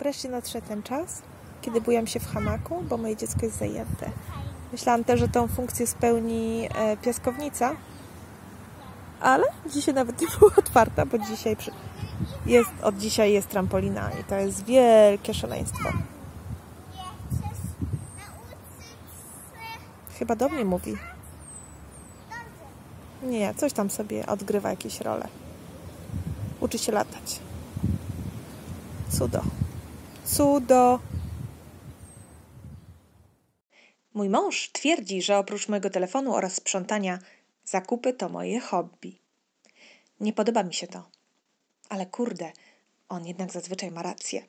Wreszcie nadszedł ten czas, kiedy bujam się w hamaku, bo moje dziecko jest zajęte. Myślałam też, że tą funkcję spełni e, piaskownica, ale dzisiaj nawet nie była otwarta, bo dzisiaj przy... jest, od dzisiaj jest trampolina i to jest wielkie szaleństwo. Chyba do mnie mówi. Nie, coś tam sobie odgrywa jakieś role. Uczy się latać. Cudo. Cudo. Mój mąż twierdzi, że oprócz mojego telefonu oraz sprzątania, zakupy to moje hobby. Nie podoba mi się to. Ale kurde, on jednak zazwyczaj ma rację.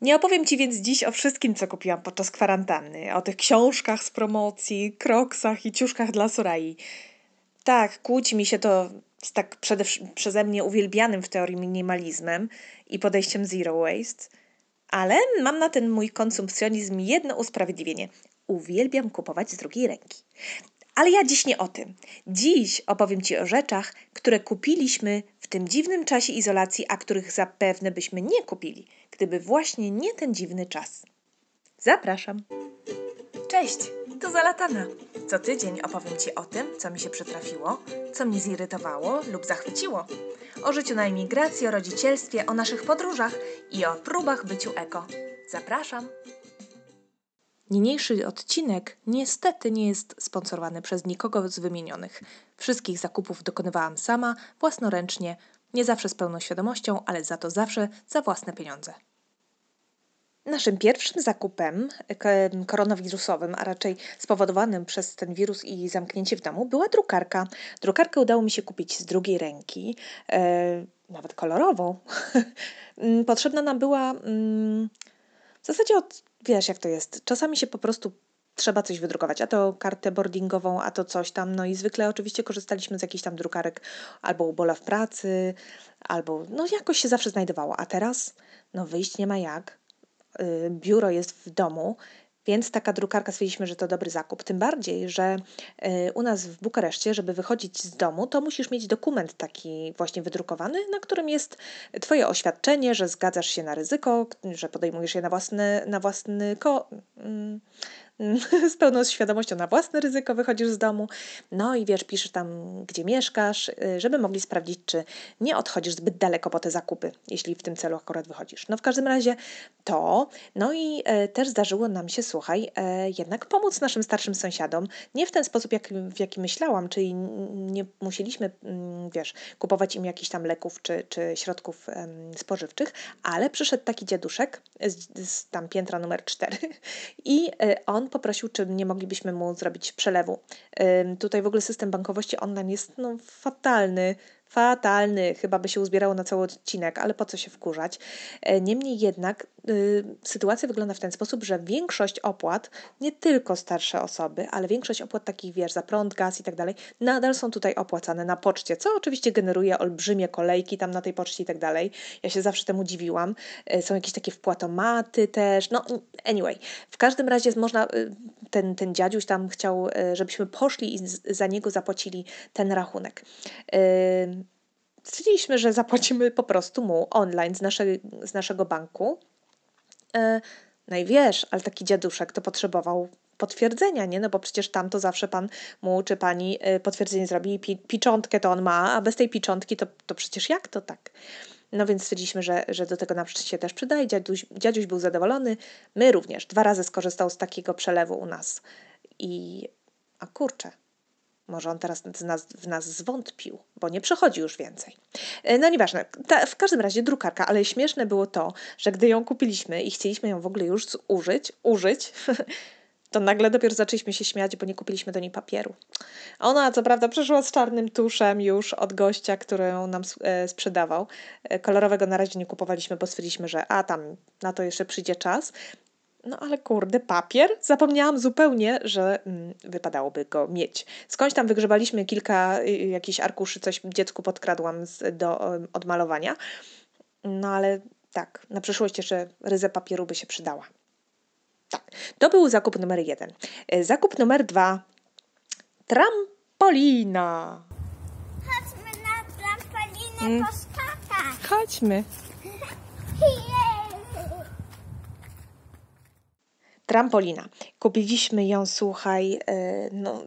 Nie opowiem Ci więc dziś o wszystkim, co kupiłam podczas kwarantanny. O tych książkach z promocji, kroksach i ciuszkach dla Sorai. Tak, kłóci mi się to z tak przede, przeze mnie uwielbianym w teorii minimalizmem i podejściem zero waste. Ale mam na ten mój konsumpcjonizm jedno usprawiedliwienie. Uwielbiam kupować z drugiej ręki. Ale ja dziś nie o tym. Dziś opowiem Ci o rzeczach, które kupiliśmy w tym dziwnym czasie izolacji, a których zapewne byśmy nie kupili, gdyby właśnie nie ten dziwny czas. Zapraszam. Cześć, to Zalatana. Co tydzień opowiem Ci o tym, co mi się przytrafiło, co mnie zirytowało lub zachwyciło. O życiu na emigracji, o rodzicielstwie, o naszych podróżach i o próbach byciu eko. Zapraszam. Niniejszy odcinek niestety nie jest sponsorowany przez nikogo z wymienionych. Wszystkich zakupów dokonywałam sama, własnoręcznie, nie zawsze z pełną świadomością, ale za to zawsze za własne pieniądze. Naszym pierwszym zakupem koronawirusowym, a raczej spowodowanym przez ten wirus i zamknięcie w domu, była drukarka. Drukarkę udało mi się kupić z drugiej ręki, e, nawet kolorową. Potrzebna nam była mm, w zasadzie od, wiesz jak to jest, czasami się po prostu trzeba coś wydrukować, a to kartę boardingową, a to coś tam, no i zwykle oczywiście korzystaliśmy z jakichś tam drukarek albo u Bola w pracy, albo no jakoś się zawsze znajdowało, a teraz no wyjść nie ma jak, biuro jest w domu, więc taka drukarka stwierdziliśmy, że to dobry zakup. Tym bardziej, że y, u nas w Bukareszcie, żeby wychodzić z domu, to musisz mieć dokument taki właśnie wydrukowany, na którym jest Twoje oświadczenie, że zgadzasz się na ryzyko, że podejmujesz je na własny, na własny ko. Z pełną świadomością na własne ryzyko wychodzisz z domu. No i wiesz, piszesz tam, gdzie mieszkasz, y, żeby mogli sprawdzić, czy nie odchodzisz zbyt daleko po te zakupy, jeśli w tym celu akurat wychodzisz. No w każdym razie to. No i e, też zdarzyło nam się, słuchaj, e, jednak pomóc naszym starszym sąsiadom. Nie w ten sposób, jak, w jaki myślałam, czyli nie musieliśmy, mm, wiesz, kupować im jakichś tam leków czy, czy środków spożywczych, ale przyszedł taki dziaduszek z, z tam piętra numer 4 i e, on poprosił, czy nie moglibyśmy mu zrobić przelewu. Tutaj w ogóle system bankowości online jest no, fatalny fatalny, chyba by się uzbierało na cały odcinek, ale po co się wkurzać. E, niemniej jednak y, sytuacja wygląda w ten sposób, że większość opłat, nie tylko starsze osoby, ale większość opłat takich, wiesz, za prąd, gaz i tak dalej, nadal są tutaj opłacane na poczcie, co oczywiście generuje olbrzymie kolejki tam na tej poczcie i tak dalej. Ja się zawsze temu dziwiłam. E, są jakieś takie wpłatomaty też, no anyway. W każdym razie można, y, ten, ten dziadziuś tam chciał, e, żebyśmy poszli i za niego zapłacili ten rachunek stwierdziliśmy, że zapłacimy po prostu mu online z, naszej, z naszego banku. E, no i wiesz, ale taki dziaduszek to potrzebował potwierdzenia, nie? No bo przecież tam to zawsze pan mu czy pani e, potwierdzenie zrobi i pi piczątkę to on ma, a bez tej piczątki to, to przecież jak to tak? No więc stwierdziliśmy, że, że do tego nam się też przydaje. Dziaduś, dziaduś był zadowolony. My również. Dwa razy skorzystał z takiego przelewu u nas. I a kurczę, może on teraz z nas, w nas zwątpił, bo nie przechodzi już więcej. E, no nieważne. Ta, w każdym razie drukarka, ale śmieszne było to, że gdy ją kupiliśmy i chcieliśmy ją w ogóle już użyć, użyć, to nagle dopiero zaczęliśmy się śmiać, bo nie kupiliśmy do niej papieru. Ona co prawda przyszła z czarnym tuszem już od gościa, który ją nam e, sprzedawał. E, kolorowego na razie nie kupowaliśmy, bo stwierdziliśmy, że a tam na to jeszcze przyjdzie czas. No ale kurde, papier? Zapomniałam zupełnie, że mm, wypadałoby go mieć. Skądś tam wygrzebaliśmy kilka y, jakichś arkuszy, coś dziecku podkradłam z, do y, odmalowania. No ale tak, na przyszłość jeszcze ryzę papieru by się przydała. Tak, to był zakup numer jeden. Y, zakup numer dwa. Trampolina. Chodźmy na trampolinę hmm. poskakać. Chodźmy. Trampolina. Kupiliśmy ją, słuchaj, e, no,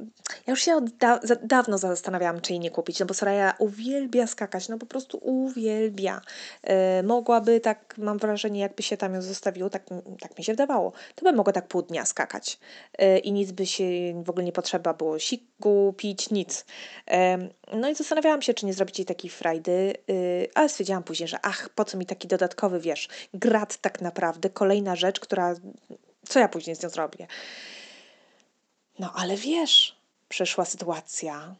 ja już się od da dawno zastanawiałam, czy jej nie kupić, no bo Soraya uwielbia skakać, no po prostu uwielbia. E, mogłaby tak, mam wrażenie, jakby się tam ją zostawiło, tak, tak mi się wydawało, to by mogła tak pół dnia skakać e, i nic by się w ogóle nie potrzeba było siku, pić, nic. No i zastanawiałam się, czy nie zrobić jej takiej frajdy, ale stwierdziłam później, że ach, po co mi taki dodatkowy, wiesz, grat tak naprawdę, kolejna rzecz, która co ja później z nią zrobię? No ale wiesz, przyszła sytuacja,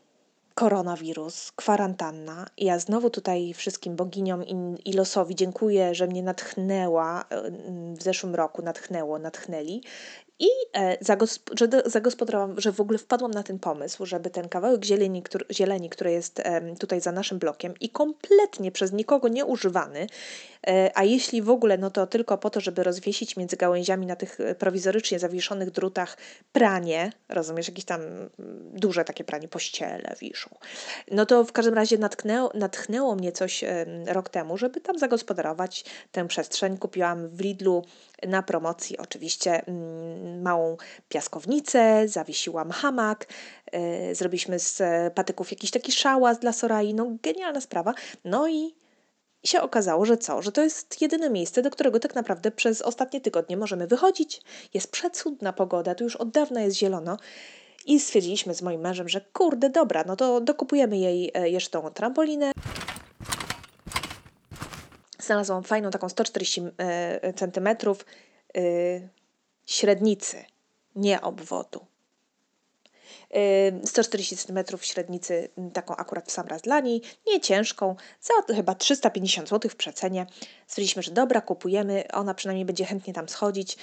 koronawirus, kwarantanna i ja znowu tutaj wszystkim boginiom i, i losowi dziękuję, że mnie natchnęła e, w zeszłym roku, natchnęło, natchnęli i e, zagospodarowałam, że w ogóle wpadłam na ten pomysł, żeby ten kawałek zieleni, który, zieleni, który jest tutaj za naszym blokiem i kompletnie przez nikogo nie używany, e, a jeśli w ogóle, no to tylko po to, żeby rozwiesić między gałęziami na tych e, prowizorycznie zawieszonych drutach pranie, rozumiesz, jakieś tam mm, duże takie pranie, pościele wiszą. No to w każdym razie natknęło, natchnęło mnie coś rok temu, żeby tam zagospodarować tę przestrzeń. Kupiłam w Lidlu na promocji oczywiście mm, małą piaskownicę, zawiesiłam hamak, yy, zrobiliśmy z patyków jakiś taki szałas dla Sorai, no genialna sprawa. No i się okazało, że co? Że to jest jedyne miejsce, do którego tak naprawdę przez ostatnie tygodnie możemy wychodzić. Jest przecudna pogoda, tu już od dawna jest zielono. I stwierdziliśmy z moim mężem, że kurde, dobra, no to dokupujemy jej e, jeszcze tą trampolinę znalazłam fajną taką 140 e, e, średnicy, nie obwodu. 140 e, cm średnicy, taką akurat w sam raz dla niej, nie za chyba 350 zł w przecenie. Stwierdziliśmy, że dobra, kupujemy, ona przynajmniej będzie chętnie tam schodzić,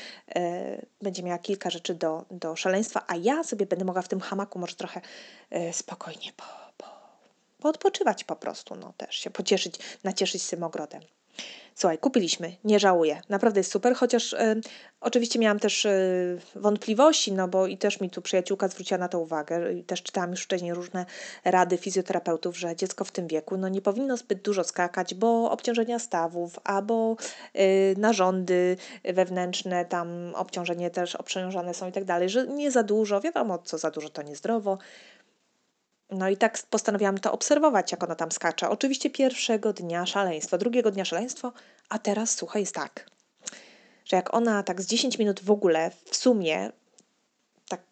będzie miała kilka rzeczy do, do szaleństwa, a ja sobie będę mogła w tym hamaku może trochę spokojnie po, po, poodpoczywać po prostu, no też się pocieszyć, nacieszyć z tym ogrodem. Słuchaj, kupiliśmy, nie żałuję. Naprawdę jest super, chociaż y, oczywiście miałam też y, wątpliwości, no bo i też mi tu przyjaciółka zwróciła na to uwagę i też czytałam już wcześniej różne rady fizjoterapeutów, że dziecko w tym wieku no nie powinno zbyt dużo skakać, bo obciążenia stawów, albo y, narządy wewnętrzne, tam obciążenie też obciążone są i tak dalej, że nie za dużo, wiadomo co za dużo to niezdrowo. No i tak postanowiłam to obserwować, jak ona tam skacze. Oczywiście pierwszego dnia szaleństwo, drugiego dnia szaleństwo, a teraz słuchaj, jest tak, że jak ona tak z 10 minut w ogóle w sumie tak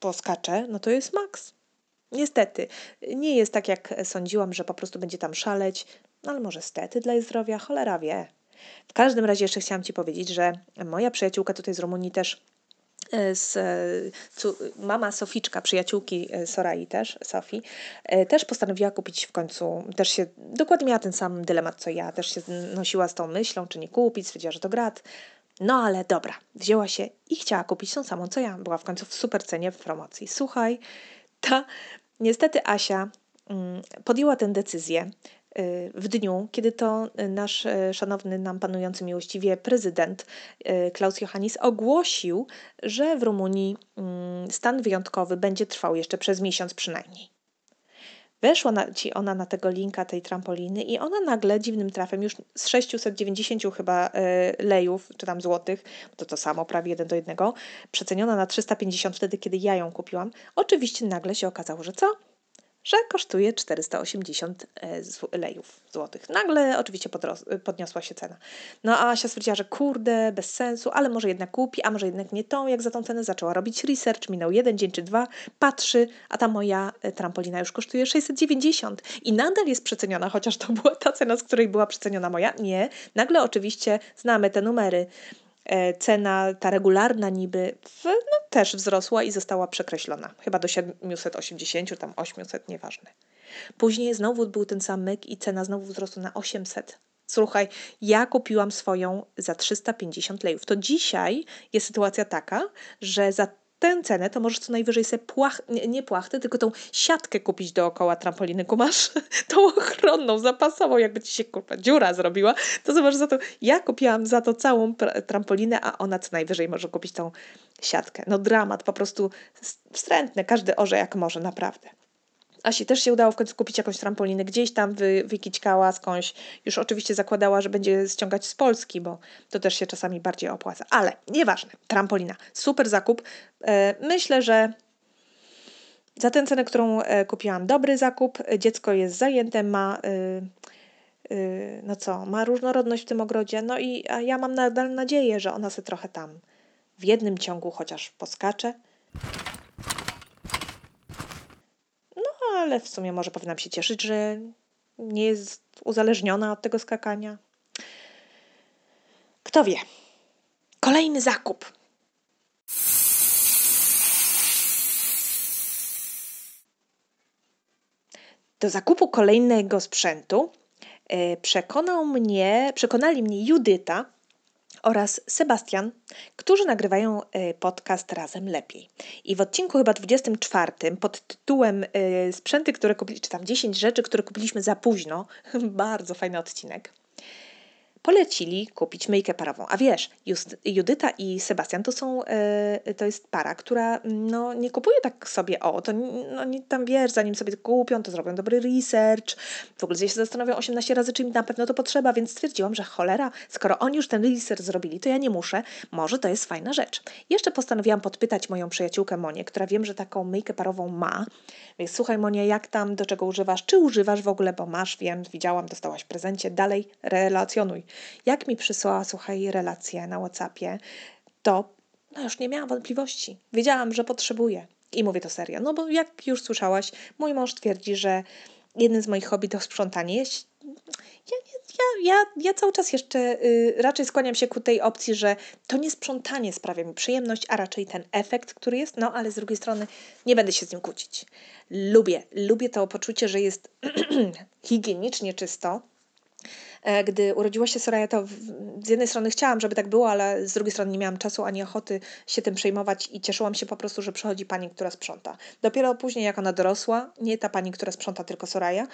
poskacze, no to jest maks. Niestety, nie jest tak jak sądziłam, że po prostu będzie tam szaleć, no ale może stety dla jej zdrowia, cholera wie. W każdym razie jeszcze chciałam Ci powiedzieć, że moja przyjaciółka tutaj z Rumunii też z, cu, mama Soficzka, przyjaciółki e, Sorai też, Sofii, e, też postanowiła kupić w końcu, też się, dokładnie miała ten sam dylemat co ja, też się nosiła z tą myślą, czy nie kupić, stwierdziła, że to grat. No ale dobra, wzięła się i chciała kupić tą samą co ja. Była w końcu w super cenie w promocji. Słuchaj, ta niestety Asia mm, podjęła tę decyzję, w dniu, kiedy to nasz y, szanowny nam panujący miłościwie prezydent y, Klaus Johannis ogłosił, że w Rumunii mm, stan wyjątkowy będzie trwał jeszcze przez miesiąc przynajmniej. Weszła na, ci ona na tego linka tej trampoliny i ona nagle dziwnym trafem już z 690 chyba lejów, czy tam złotych, to to samo, prawie jeden do jednego, przeceniona na 350 wtedy, kiedy ja ją kupiłam. Oczywiście nagle się okazało, że co? Że kosztuje 480 e, lejów złotych. Nagle oczywiście podniosła się cena. No a Asia stwierdziła, że kurde, bez sensu, ale może jednak kupi, a może jednak nie tą, jak za tą cenę zaczęła robić research, minął jeden dzień czy dwa, patrzy, a ta moja e, trampolina już kosztuje 690 i nadal jest przeceniona, chociaż to była ta cena, z której była przeceniona moja. Nie, nagle oczywiście znamy te numery E, cena ta regularna niby no, też wzrosła i została przekreślona. Chyba do 780, tam 800, nieważne. Później znowu był ten sam myk i cena znowu wzrosła na 800. Słuchaj, ja kupiłam swoją za 350 lejów. To dzisiaj jest sytuacja taka, że za tę cenę, to możesz co najwyżej sobie płach, nie, nie tylko tą siatkę kupić dookoła trampoliny, kumasz? tą ochronną, zapasową, jakby ci się kurwa dziura zrobiła, to zobacz za to, ja kupiłam za to całą trampolinę, a ona co najwyżej może kupić tą siatkę. No dramat, po prostu wstrętny, każdy orze jak może, naprawdę. Asi też się udało w końcu kupić jakąś trampolinę. Gdzieś tam wy, wykićkała skądś. Już oczywiście zakładała, że będzie ściągać z Polski, bo to też się czasami bardziej opłaca. Ale nieważne. Trampolina. Super zakup. E, myślę, że za tę cenę, którą e, kupiłam, dobry zakup. Dziecko jest zajęte, ma... no co, ma różnorodność w tym ogrodzie, no i ja mam nadal nadzieję, że ona se trochę tam w jednym ciągu chociaż poskacze. Ale w sumie może powinnam się cieszyć, że nie jest uzależniona od tego skakania. Kto wie? Kolejny zakup. Do zakupu kolejnego sprzętu e, przekonał mnie, przekonali mnie Judyta oraz Sebastian, którzy nagrywają e, podcast Razem Lepiej. I w odcinku chyba 24 pod tytułem e, Sprzęty, które kupiliśmy, czy tam 10 rzeczy, które kupiliśmy za późno, bardzo fajny odcinek polecili kupić myjkę parową. A wiesz, Just, Judyta i Sebastian to są, yy, to jest para, która no, nie kupuje tak sobie, o, to no, nie, tam wiesz, zanim sobie kupią, to zrobią dobry research, w ogóle się zastanowią 18 razy, czy im na pewno to potrzeba, więc stwierdziłam, że cholera, skoro oni już ten research zrobili, to ja nie muszę, może to jest fajna rzecz. Jeszcze postanowiłam podpytać moją przyjaciółkę Monię, która wiem, że taką myjkę parową ma, więc słuchaj Monia, jak tam, do czego używasz, czy używasz w ogóle, bo masz, wiem, widziałam, dostałaś w prezencie, dalej relacjonuj. Jak mi przysłała, słuchaj, relację na Whatsappie, to no już nie miałam wątpliwości. Wiedziałam, że potrzebuję. I mówię to serio. No bo jak już słyszałaś, mój mąż twierdzi, że jednym z moich hobby to sprzątanie. Ja, ja, ja, ja cały czas jeszcze y, raczej skłaniam się ku tej opcji, że to nie sprzątanie sprawia mi przyjemność, a raczej ten efekt, który jest, no ale z drugiej strony nie będę się z nim kłócić. Lubię, lubię to poczucie, że jest higienicznie czysto, gdy urodziła się Soraya, to z jednej strony chciałam, żeby tak było, ale z drugiej strony nie miałam czasu ani ochoty się tym przejmować i cieszyłam się po prostu, że przychodzi pani, która sprząta. Dopiero później, jak ona dorosła, nie ta pani, która sprząta, tylko Soraya,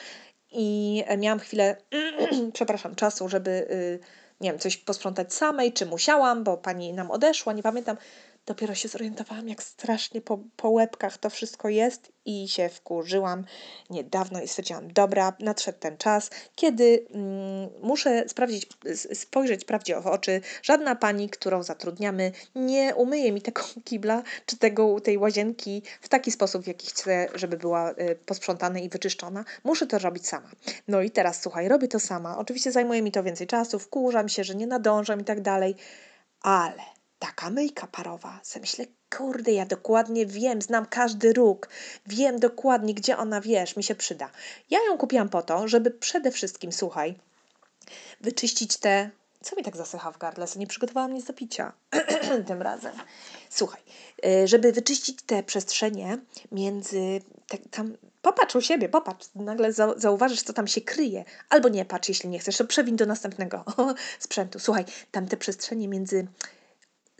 i e, miałam chwilę, przepraszam, czasu, żeby, y, nie wiem, coś posprzątać samej, czy musiałam, bo pani nam odeszła, nie pamiętam dopiero się zorientowałam, jak strasznie po, po łebkach to wszystko jest i się wkurzyłam niedawno i stwierdziłam, dobra, nadszedł ten czas, kiedy mm, muszę sprawdzić, spojrzeć prawdzie w oczy. Żadna pani, którą zatrudniamy, nie umyje mi tego kibla czy tego, tej łazienki w taki sposób, w jaki chcę, żeby była y, posprzątana i wyczyszczona. Muszę to robić sama. No i teraz, słuchaj, robię to sama. Oczywiście zajmuje mi to więcej czasu, wkurzam się, że nie nadążam i tak dalej, ale taka myjka parowa. Se myślę, kurde, ja dokładnie wiem, znam każdy róg, wiem dokładnie, gdzie ona, wiesz, mi się przyda. Ja ją kupiłam po to, żeby przede wszystkim, słuchaj, wyczyścić te... Co mi tak zasycha w gardle? Nie przygotowałam nic do picia tym razem. Słuchaj, y, żeby wyczyścić te przestrzenie między... tam, popatrz u siebie, popatrz, nagle zauważysz, co tam się kryje. Albo nie patrz, jeśli nie chcesz, to przewin do następnego sprzętu. Słuchaj, tam te przestrzenie między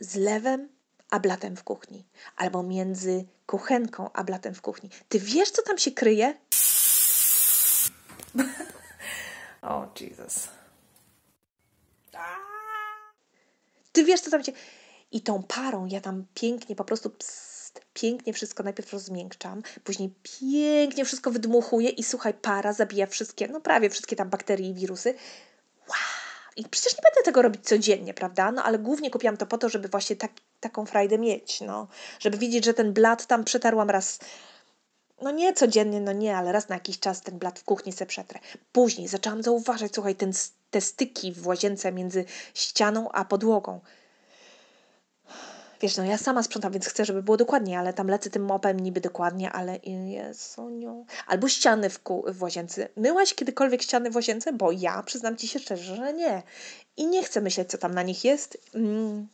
z lewem a blatem w kuchni, albo między kuchenką a blatem w kuchni. Ty wiesz, co tam się kryje? o, oh, Jesus. Ty wiesz, co tam się... I tą parą ja tam pięknie, po prostu pst, pięknie wszystko najpierw rozmiękczam, później pięknie wszystko wydmuchuję i słuchaj, para zabija wszystkie, no prawie wszystkie tam bakterie i wirusy. I przecież nie będę tego robić codziennie, prawda? No ale głównie kupiłam to po to, żeby właśnie tak, taką frajdę mieć, no. Żeby widzieć, że ten blat tam przetarłam raz, no nie codziennie, no nie, ale raz na jakiś czas ten blat w kuchni se przetrę. Później zaczęłam zauważać, słuchaj, ten, te styki w łazience między ścianą a podłogą wiesz, no ja sama sprzątam, więc chcę, żeby było dokładnie, ale tam lecę tym mopem niby dokładnie, ale Soniu. Albo ściany w, ku, w łazience. Myłaś kiedykolwiek ściany w łazience? Bo ja przyznam Ci się szczerze, że nie. I nie chcę myśleć, co tam na nich jest. Mm.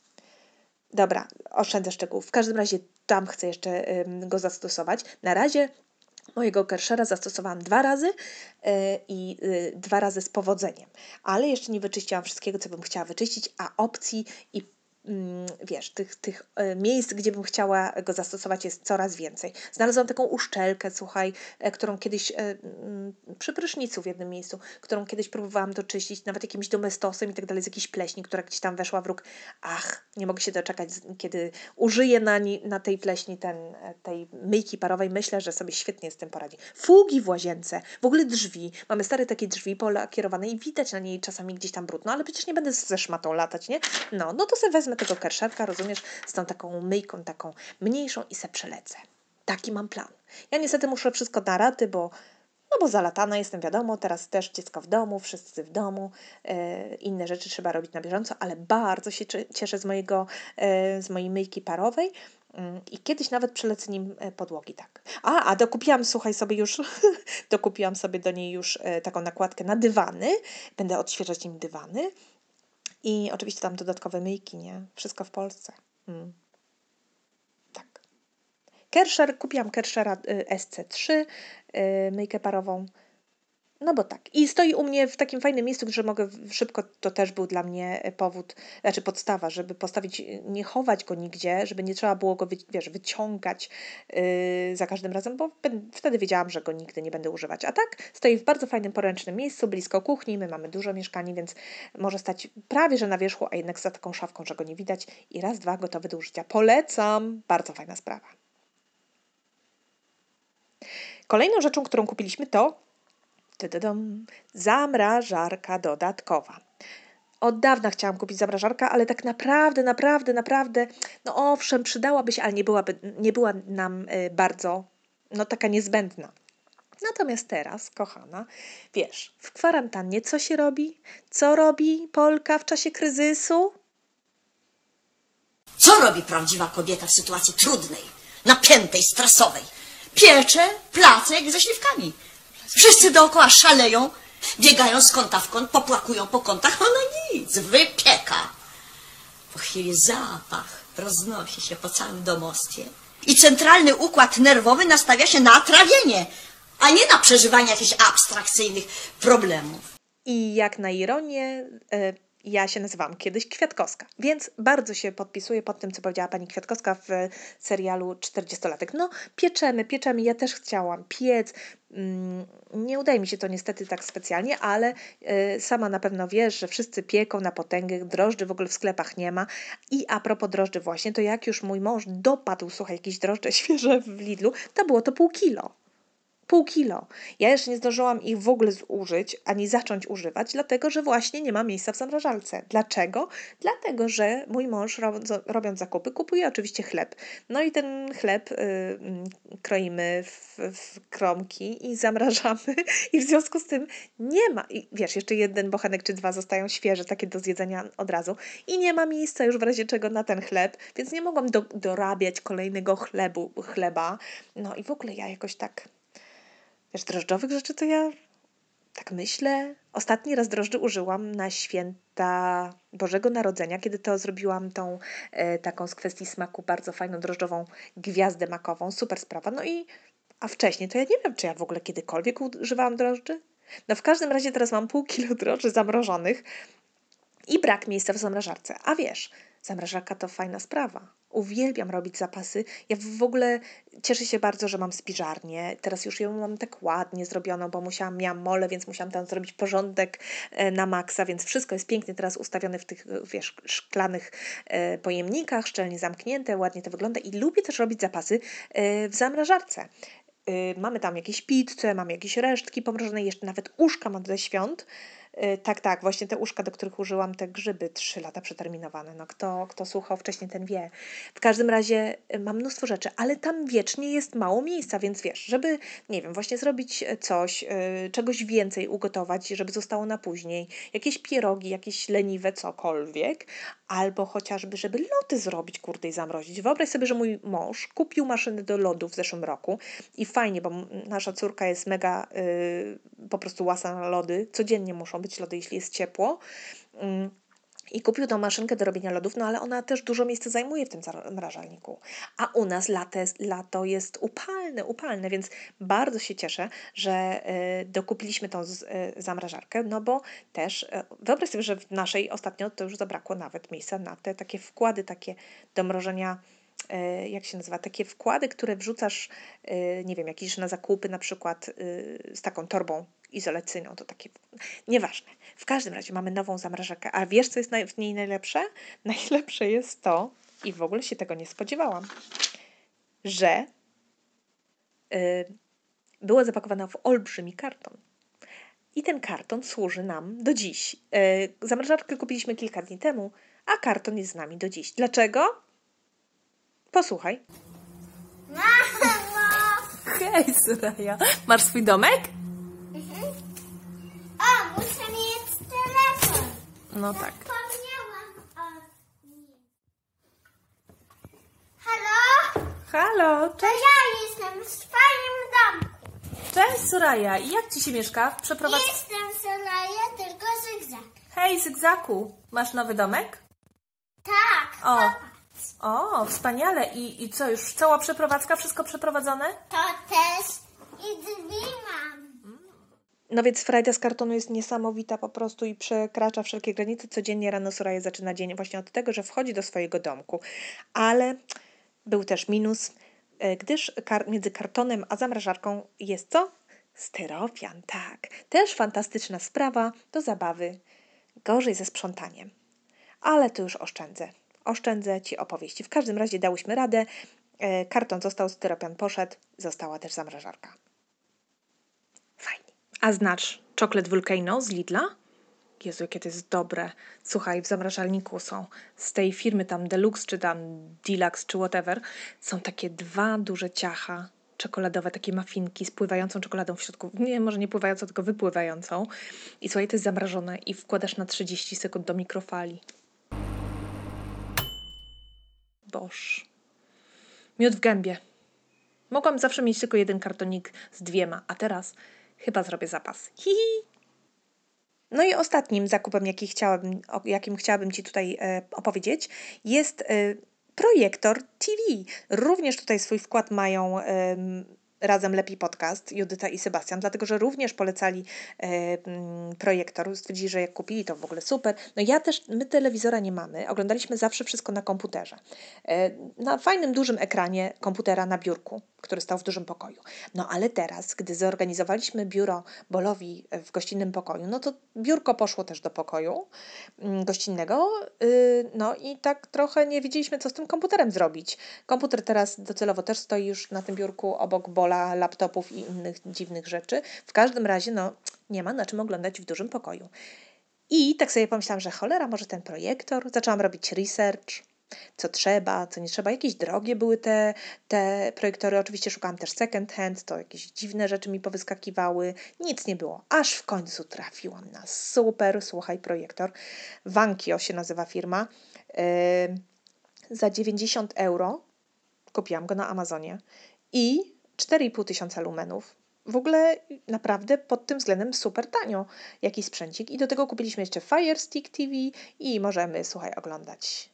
Dobra, oszczędzę szczegółów. W każdym razie tam chcę jeszcze go zastosować. Na razie mojego Kershera zastosowałam dwa razy yy, i yy, dwa razy z powodzeniem. Ale jeszcze nie wyczyściłam wszystkiego, co bym chciała wyczyścić, a opcji i wiesz, tych, tych e, miejsc, gdzie bym chciała go zastosować jest coraz więcej. Znalazłam taką uszczelkę, słuchaj, e, którą kiedyś mm, przy prysznicu w jednym miejscu, którą kiedyś próbowałam doczyścić, nawet jakimś domestosem i tak dalej, z jakiejś pleśni, która gdzieś tam weszła w róg. Ach, nie mogę się doczekać, kiedy użyję na, na tej pleśni ten, tej myjki parowej. Myślę, że sobie świetnie z tym poradzi. Fugi w łazience, w ogóle drzwi. Mamy stare takie drzwi polakierowane i widać na niej czasami gdzieś tam brudno, ale przecież nie będę ze szmatą latać, nie? No, no to sobie wezmę tego kerszerka, rozumiesz, z tą taką myjką taką mniejszą i se przelecę. Taki mam plan. Ja niestety muszę wszystko na raty, bo no bo zalatana jestem, wiadomo, teraz też dziecko w domu, wszyscy w domu, e, inne rzeczy trzeba robić na bieżąco, ale bardzo się cieszę z, mojego, e, z mojej myjki parowej mm, i kiedyś nawet przelecę nim e, podłogi, tak. A, a dokupiłam, słuchaj sobie już, dokupiłam sobie do niej już e, taką nakładkę na dywany, będę odświeżać nim dywany i oczywiście tam dodatkowe myjki, nie? Wszystko w Polsce. Mm. Kersher, kupiłam Kershera y, SC3, y, myjkę parową. No bo tak. I stoi u mnie w takim fajnym miejscu, że mogę szybko, to też był dla mnie e, powód, znaczy podstawa, żeby postawić, nie chować go nigdzie, żeby nie trzeba było go, wiesz, wyciągać yy, za każdym razem, bo wtedy wiedziałam, że go nigdy nie będę używać. A tak, stoi w bardzo fajnym, poręcznym miejscu, blisko kuchni, my mamy dużo mieszkań, więc może stać prawie, że na wierzchu, a jednak za taką szafką, że go nie widać i raz, dwa, gotowy do użycia. Polecam! Bardzo fajna sprawa. Kolejną rzeczą, którą kupiliśmy to zamrażarka dodatkowa. Od dawna chciałam kupić zamrażarkę, ale tak naprawdę, naprawdę, naprawdę, no owszem, przydałaby się, ale nie, byłaby, nie była nam y, bardzo, no taka niezbędna. Natomiast teraz, kochana, wiesz, w kwarantannie co się robi? Co robi Polka w czasie kryzysu? Co robi prawdziwa kobieta w sytuacji trudnej, napiętej, stresowej? piecze placek ze śliwkami. Wszyscy dookoła szaleją, biegają z kąta w kąt, popłakują po kątach, ona nic, wypieka. Po chwili zapach roznosi się po całym domostwie i centralny układ nerwowy nastawia się na trawienie, a nie na przeżywanie jakichś abstrakcyjnych problemów. I jak na ironię, e, ja się nazywam kiedyś Kwiatkowska, więc bardzo się podpisuję pod tym, co powiedziała pani Kwiatkowska w serialu 40-latek. No, pieczemy, pieczemy. Ja też chciałam piec. Mm, nie udaje mi się to niestety tak specjalnie, ale y, sama na pewno wiesz, że wszyscy pieką na potęgę, drożdży w ogóle w sklepach nie ma. I a propos drożdży właśnie, to jak już mój mąż dopadł, słuchaj, jakieś drożdże świeże w Lidlu, to było to pół kilo pół kilo. Ja jeszcze nie zdążyłam ich w ogóle zużyć, ani zacząć używać, dlatego że właśnie nie ma miejsca w zamrażalce. Dlaczego? Dlatego, że mój mąż robiąc zakupy kupuje oczywiście chleb. No i ten chleb y, mm, kroimy w, w, kromki i zamrażamy i w związku z tym nie ma, i wiesz, jeszcze jeden bochenek czy dwa zostają świeże, takie do zjedzenia od razu i nie ma miejsca już w razie czego na ten chleb, więc nie mogłam do, dorabiać kolejnego chlebu, chleba. No i w ogóle ja jakoś tak Wiesz, drożdżowych rzeczy to ja tak myślę. Ostatni raz drożdży użyłam na święta Bożego Narodzenia, kiedy to zrobiłam tą e, taką z kwestii smaku bardzo fajną drożdżową gwiazdę makową. Super sprawa. No i a wcześniej to ja nie wiem, czy ja w ogóle kiedykolwiek używałam drożdży. No w każdym razie teraz mam pół kilo drożdży zamrożonych i brak miejsca w zamrażarce. A wiesz, zamrażarka to fajna sprawa. Uwielbiam robić zapasy. Ja w ogóle cieszę się bardzo, że mam spiżarnię. Teraz już ją mam tak ładnie zrobioną, bo musiałam, miałam mole, więc musiałam tam zrobić porządek e, na maksa, więc wszystko jest pięknie teraz ustawione w tych, wiesz, szklanych e, pojemnikach, szczelnie zamknięte, ładnie to wygląda i lubię też robić zapasy e, w zamrażarce. Mamy tam jakieś pizze, mam jakieś resztki pomrożone, jeszcze nawet uszka mam ze świąt, tak, tak, właśnie te uszka, do których użyłam te grzyby, trzy lata przeterminowane. No kto, kto słuchał wcześniej, ten wie. W każdym razie y, mam mnóstwo rzeczy, ale tam wiecznie jest mało miejsca, więc wiesz, żeby, nie wiem, właśnie zrobić e, coś, yy, czegoś więcej ugotować, żeby zostało na później, jakieś pierogi, jakieś leniwe, cokolwiek, albo chociażby, żeby lody zrobić, kurde, i zamrozić. Wyobraź sobie, że mój mąż kupił maszynę do lodu w zeszłym roku i fajnie, bo nasza córka jest mega yy, po prostu łasa na lody, codziennie muszą być lody, jeśli jest ciepło. Yy i kupił tą maszynkę do robienia lodów, no ale ona też dużo miejsca zajmuje w tym zamrażalniku. A u nas lato, lato jest upalne, upalne, więc bardzo się cieszę, że y, dokupiliśmy tą z, y, zamrażarkę, no bo też y, wyobraź sobie, że w naszej ostatnio to już zabrakło nawet miejsca na te takie wkłady, takie do mrożenia jak się nazywa, takie wkłady, które wrzucasz, nie wiem, jakieś na zakupy, na przykład z taką torbą izolacyjną, to takie, nieważne. W każdym razie mamy nową zamrażarkę, a wiesz, co jest w niej najlepsze? Najlepsze jest to, i w ogóle się tego nie spodziewałam, że yy, była zapakowana w olbrzymi karton. I ten karton służy nam do dziś. Yy, zamrażarkę kupiliśmy kilka dni temu, a karton jest z nami do dziś. Dlaczego? Posłuchaj. Mamo! Hej, Soraya. Masz swój domek? No tak. Halo? Halo, To cześć. ja jestem w swoim domku. Cześć Soraya. I jak ci się mieszka? Przeprowadz... Jestem Soraya, tylko zygzak. Hej, Zygzaku. Masz nowy domek? Tak, O. popatrz. O, wspaniale. I, I co, już cała przeprowadzka? Wszystko przeprowadzone? To też i drzwi mam. No więc frajda z kartonu jest niesamowita po prostu i przekracza wszelkie granice. Codziennie rano Soraya zaczyna dzień właśnie od tego, że wchodzi do swojego domku. Ale był też minus, e, gdyż kar między kartonem a zamrażarką jest co? Styropian, tak. Też fantastyczna sprawa do zabawy. Gorzej ze sprzątaniem. Ale to już oszczędzę. Oszczędzę Ci opowieści. W każdym razie dałyśmy radę. E, karton został, styropian poszedł, została też zamrażarka. A znasz czoklet Volcano z Lidla? Jezu, jakie to jest dobre. Słuchaj, w zamrażalniku są z tej firmy tam Deluxe, czy tam Deluxe, czy whatever, są takie dwa duże ciacha czekoladowe, takie mafinki z pływającą czekoladą w środku. Nie, może nie pływającą, tylko wypływającą. I słuchaj, to jest zamrażone i wkładasz na 30 sekund do mikrofali. Boż. Miód w gębie. Mogłam zawsze mieć tylko jeden kartonik z dwiema, a teraz Chyba zrobię zapas. Hihi. No i ostatnim zakupem, jaki chciałabym, o jakim chciałabym Ci tutaj e, opowiedzieć, jest e, projektor TV. Również tutaj swój wkład mają e, razem Lepiej Podcast, Judyta i Sebastian, dlatego że również polecali e, projektor. Stwierdzili, że jak kupili, to w ogóle super. No ja też, my telewizora nie mamy, oglądaliśmy zawsze wszystko na komputerze. E, na fajnym, dużym ekranie komputera na biurku, który stał w dużym pokoju. No ale teraz, gdy zorganizowaliśmy biuro Bolowi w gościnnym pokoju, no to biurko poszło też do pokoju mm, gościnnego, y, no i tak trochę nie wiedzieliśmy, co z tym komputerem zrobić. Komputer teraz docelowo też stoi już na tym biurku obok Bola laptopów i innych dziwnych rzeczy. W każdym razie, no, nie ma na czym oglądać w dużym pokoju. I tak sobie pomyślałam, że cholera, może ten projektor. Zaczęłam robić research, co trzeba, co nie trzeba. Jakieś drogie były te, te projektory. Oczywiście szukałam też second hand, to jakieś dziwne rzeczy mi powyskakiwały. Nic nie było. Aż w końcu trafiłam na super, słuchaj, projektor. Vankio się nazywa firma. Yy, za 90 euro kupiłam go na Amazonie i 4,5 tysiąca lumenów. W ogóle naprawdę pod tym względem super tanio jakiś sprzęcik. I do tego kupiliśmy jeszcze Fire Stick TV i możemy, słuchaj, oglądać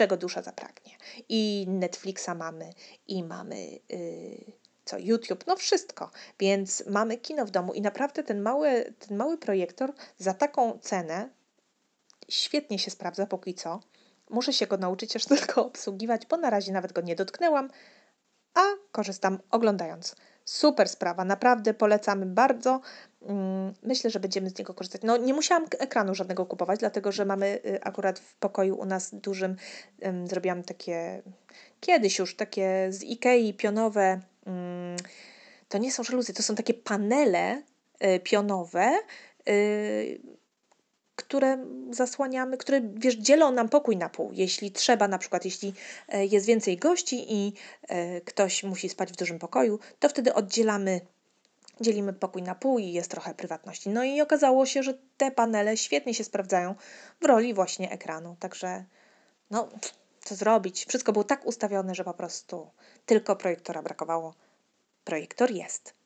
czego dusza zapragnie. I Netflixa mamy, i mamy yy, co, YouTube, no wszystko. Więc mamy kino w domu i naprawdę ten mały, ten mały projektor za taką cenę świetnie się sprawdza póki co. Muszę się go nauczyć aż tylko obsługiwać, bo na razie nawet go nie dotknęłam, a korzystam oglądając. Super sprawa, naprawdę polecamy bardzo. Mm, myślę, że będziemy z niego korzystać. No, nie musiałam ekranu żadnego kupować, dlatego że mamy y, akurat w pokoju u nas dużym, zrobiłam takie kiedyś już takie z Ikei pionowe. Mm, to nie są żaluzje, to są takie panele y, pionowe y, które zasłaniamy, które wiesz, dzielą nam pokój na pół. Jeśli trzeba, na przykład jeśli e, jest więcej gości i e, ktoś musi spać w dużym pokoju, to wtedy oddzielamy, dzielimy pokój na pół i jest trochę prywatności. No i okazało się, że te panele świetnie się sprawdzają w roli właśnie ekranu. Także no, co zrobić? Wszystko było tak ustawione, że po prostu tylko projektora brakowało. Projektor jest.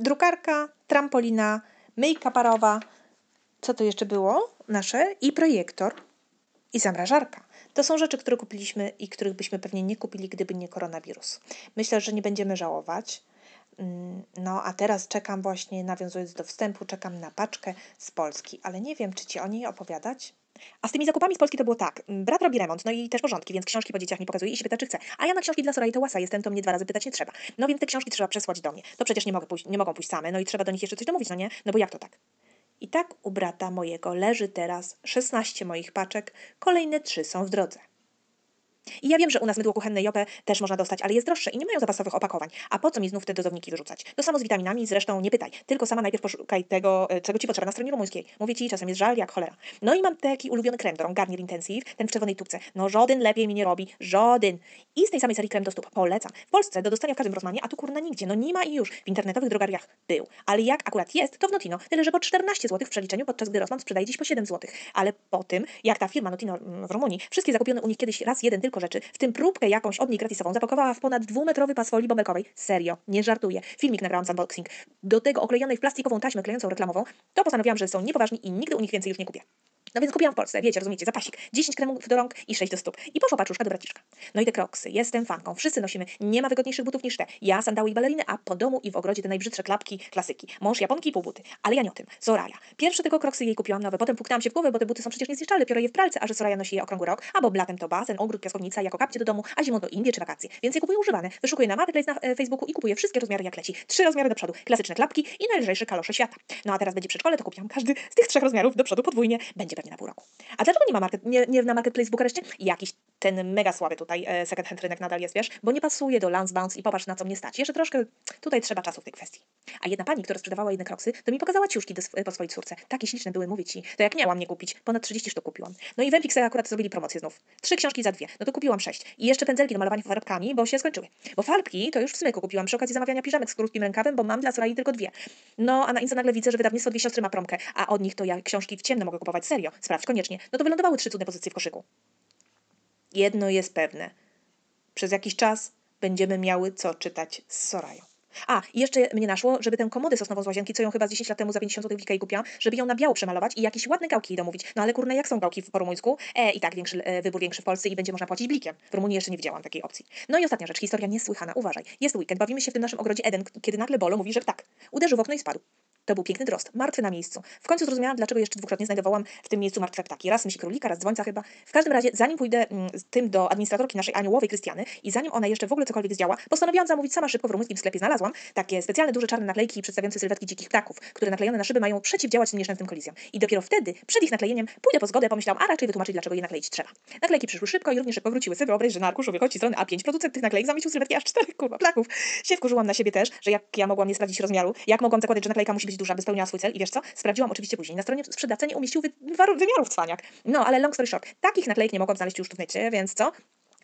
Drukarka, trampolina, myjka parowa. Co to jeszcze było? Nasze i projektor i zamrażarka. To są rzeczy, które kupiliśmy i których byśmy pewnie nie kupili, gdyby nie koronawirus. Myślę, że nie będziemy żałować. Mm, No, a teraz czekam właśnie, nawiązując do wstępu, czekam na paczkę z Polski, ale nie wiem, czy ci o niej opowiadać. A z tymi zakupami z Polski to było tak. mm, Brat robi remont, no i też porządki, więc książki po dzieciach mi pokazuje i się pyta, czy chce. A ja na książki dla Sorai to łasa jestem, to mnie dwa razy pytać nie trzeba. No więc te książki trzeba przesłać do mnie. To przecież nie, mogę pójść, nie mogą pójść same, no i trzeba do nich jeszcze coś domówić, no nie? No bo jak to tak? I tak u brata mojego leży teraz 16 moich paczek, kolejne 3 są w drodze. I ja wiem, że u nas mydło kuchenne Jopę też można dostać, ale jest droższe i nie mają zapasowych opakowań. A po co mi znów te dozowniki wyrzucać? To samo z witaminami, zresztą nie pytaj. Tylko sama najpierw poszukaj tego, e, czego ci potrzeba na stronie rumuńskiej. Mówię ci, czasem jest żal jak cholera. No i mam taki ulubiony krem do rąk, Garnier Intensive, ten w czerwonej tubce. No żaden lepiej mi nie robi, żaden. I z tej samej serii krem do stóp. Polecam. W Polsce do dostania w każdym Rossmanie, a tu kurna nigdzie. No nie ma i już. W internetowych drogariach był. Ale jak akurat jest, to w Notino. Tyle, że po 14 zł w przeliczeniu, podczas gdy Rossmann sprzedaje dziś po 7 zł. Ale po tym, jak ta firma Notino mm, w Rumunii, wszystkie zakupione u nich kiedyś raz jeden tylko rzeczy, w tym próbkę jakąś od nich gratisową, zapakowała w ponad dwumetrowy pas folii bąbelkowej. Serio, nie żartuję. Filmik nagrałam z unboxing. Do tego oklejonej w plastikową taśmę klejącą reklamową, to postanowiłam, że są niepoważni i nigdy u nich więcej już nie kupię. No więc kupiłam w Polsce, wiecie, rozumiecie, zapasik, 10 kremów do rąk i 6 do stóp. I poszła paczuszka do braciszka. No i te kroksy, jestem fanką, wszyscy nosimy, nie ma wygodniejszych butów niż te. Ja sandały i baleriny, a po domu i w ogrodzie te najbrzydsze klapki, klasyki. Mąż japonki i półbuty. Ale ja nie o tym. Soraya. Pierwsze tego kroksy jej kupiłam nowe, potem puknęłam się w głowę, bo te buty są przecież niezniszczalne, biorę je w pralce, a że Soraya nosi je okrągły rok, a bo latem to basen, ogród, piaskownica, jako kapcie do domu, a zimą do Indie czy wakacje. Więc je kupuję używane. Wyszukuję na Marketplace na e, Facebooku i kupuję wszystkie rozmiary jak leci. Trzy rozmiary do przodu, klasyczne klapki i najlżejsze kalosze świata. No a teraz będzie przedszkole, to kupiłam każdy z tych trzech rozmiarów do przodu podwójnie. Będzie pewnie na pół roku. A dlaczego nie ma market, nie, nie na Marketplace w Bukareszcie? Jakiś ten mega słaby tutaj e, second hand rynek nadal jest, wiesz, bo nie pasuje do Lance Bounce i popatrz na co mnie stać. Jeszcze troszkę tutaj trzeba czasu w tej kwestii. A jedna pani, która sprzedawała jedne kroksy, to mi pokazała ciuszki do, sw- po swojej córce. Takie śliczne były, mówię ci. To jak miałam nie kupić, ponad 30 sztuk kupiłam. No i w Empixe akurat zrobili promocję znów. Trzy książki za dwie. No to kupiłam sześć. I jeszcze pędzelki do malowania farbkami, bo się skończyły. Bo farbki to już w smyku kupiłam przy okazji zamawiania piżamek z krótkim rękawem, bo mam dla Sorai tylko dwie. No a na Insta nagle widzę, że wydawnictwo Dwie Siostry ma promkę, a od nich to ja książki w ciemno mogę kupować serio. Sprawdź koniecznie. No to wylądowały trzy cudne pozycje w koszyku. Jedno jest pewne. Przez jakiś czas będziemy miały co czytać z Sorają. A, i jeszcze mnie naszło, żeby tę komodę sosnową z łazienki, co ją chyba z 10 lat temu za 50 zł w Ikei kupiłam, żeby ją na biało przemalować i jakieś ładne gałki domówić. No ale kurna, jak są gałki po rumuńsku? E, i tak większy, e, wybór większy w Polsce i będzie można płacić blikiem. W Rumunii jeszcze nie widziałam takiej opcji. No i ostatnia rzecz, historia niesłychana. Uważaj. Jest weekend, bawimy się w tym naszym ogrodzie Eden, kiedy nagle Bolo mówi, że tak. Uderzył w okno i spadł. To był piękny drost, martwy na miejscu. W końcu zrozumiałam, dlaczego jeszcze dwukrotnie znajdowałam w tym miejscu martwe ptaki. Raz myśli królika, raz dzwońca chyba. W każdym razie, zanim pójdę mm, z tym do administratorki naszej aniołowej Krystiany i zanim ona jeszcze w ogóle cokolwiek zdziała, postanowiłam zamówić sama szybko w rumuńskim sklepie. Znalazłam takie specjalne duże czarne naklejki przedstawiające sylwetki dzikich ptaków, które naklejone na szyby mają przeciwdziałać tym kolizjom. I dopiero wtedy, przed ich naklejeniem, pójdę po zgodę, pomyślałam, a raczej wytłumaczyć, dlaczego je nakleić trzeba. Naklejki przyszły szybko i równie szybko wróciły. Sobie wyobraź, że na arkuszu wychodzi strony A5 producent tych naklejek zamieścił sylwetki aż kurwa plaków. Się wkurzyłam na siebie też, że jak ja mogłam nie sprawdzić rozmiaru, jak mogłam zakładać, że naklejka musi być duża, by spełniała swój cel i wiesz co? Sprawdziłam oczywiście później. Na stronie sprzedawca nie umieścił wy- wymiarów cwaniak. No, ale long story short, takich naklejek nie mogłam znaleźć już w necie, więc co?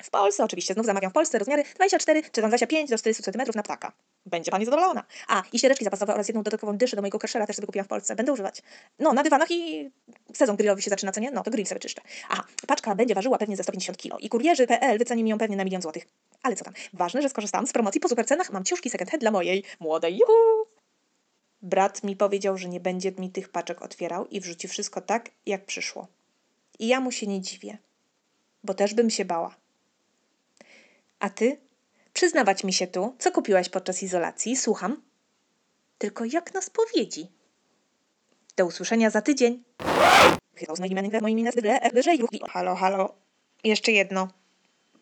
W Polsce oczywiście, znów zamawiam w Polsce rozmiary 24 czy tam 25 do 40 cm na ptaka. Będzie pani zadowolona. A, i ściereczki zapasowe oraz jedną dodatkową dyszę do mojego kerszera też sobie kupiłam w Polsce. Będę używać. No, na dywanach i sezon grillowy się zaczyna, co nie? No, to grill sobie czyszczę. Aha, paczka będzie ważyła pewnie ze 150 kg i kurierzy.pl wyceni mi ją pewnie na milion złotych. Ale co tam? Ważne, że skorzystałam z promocji po super cenach. Mam ciuszki second hand dla mojej młodej. Juhu! Brat mi powiedział, że nie będzie mi tych paczek otwierał i wrzuci wszystko tak, jak przyszło. I ja mu się nie dziwię, bo też bym się bała. A ty? Przyznawać mi się tu, co kupiłaś podczas izolacji, słucham. Tylko jak na spowiedzi. Do usłyszenia za tydzień. Halo, halo. Jeszcze jedno.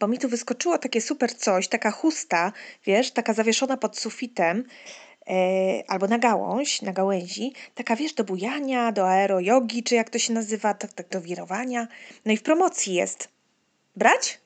Bo mi tu wyskoczyło takie super coś, taka chusta, wiesz, taka zawieszona pod sufitem, albo na gałąź, na gałęzi, taka wiesz, do bujania, do aerojogi, czy jak to się nazywa, tak, tak do wirowania. No i w promocji jest. Brać?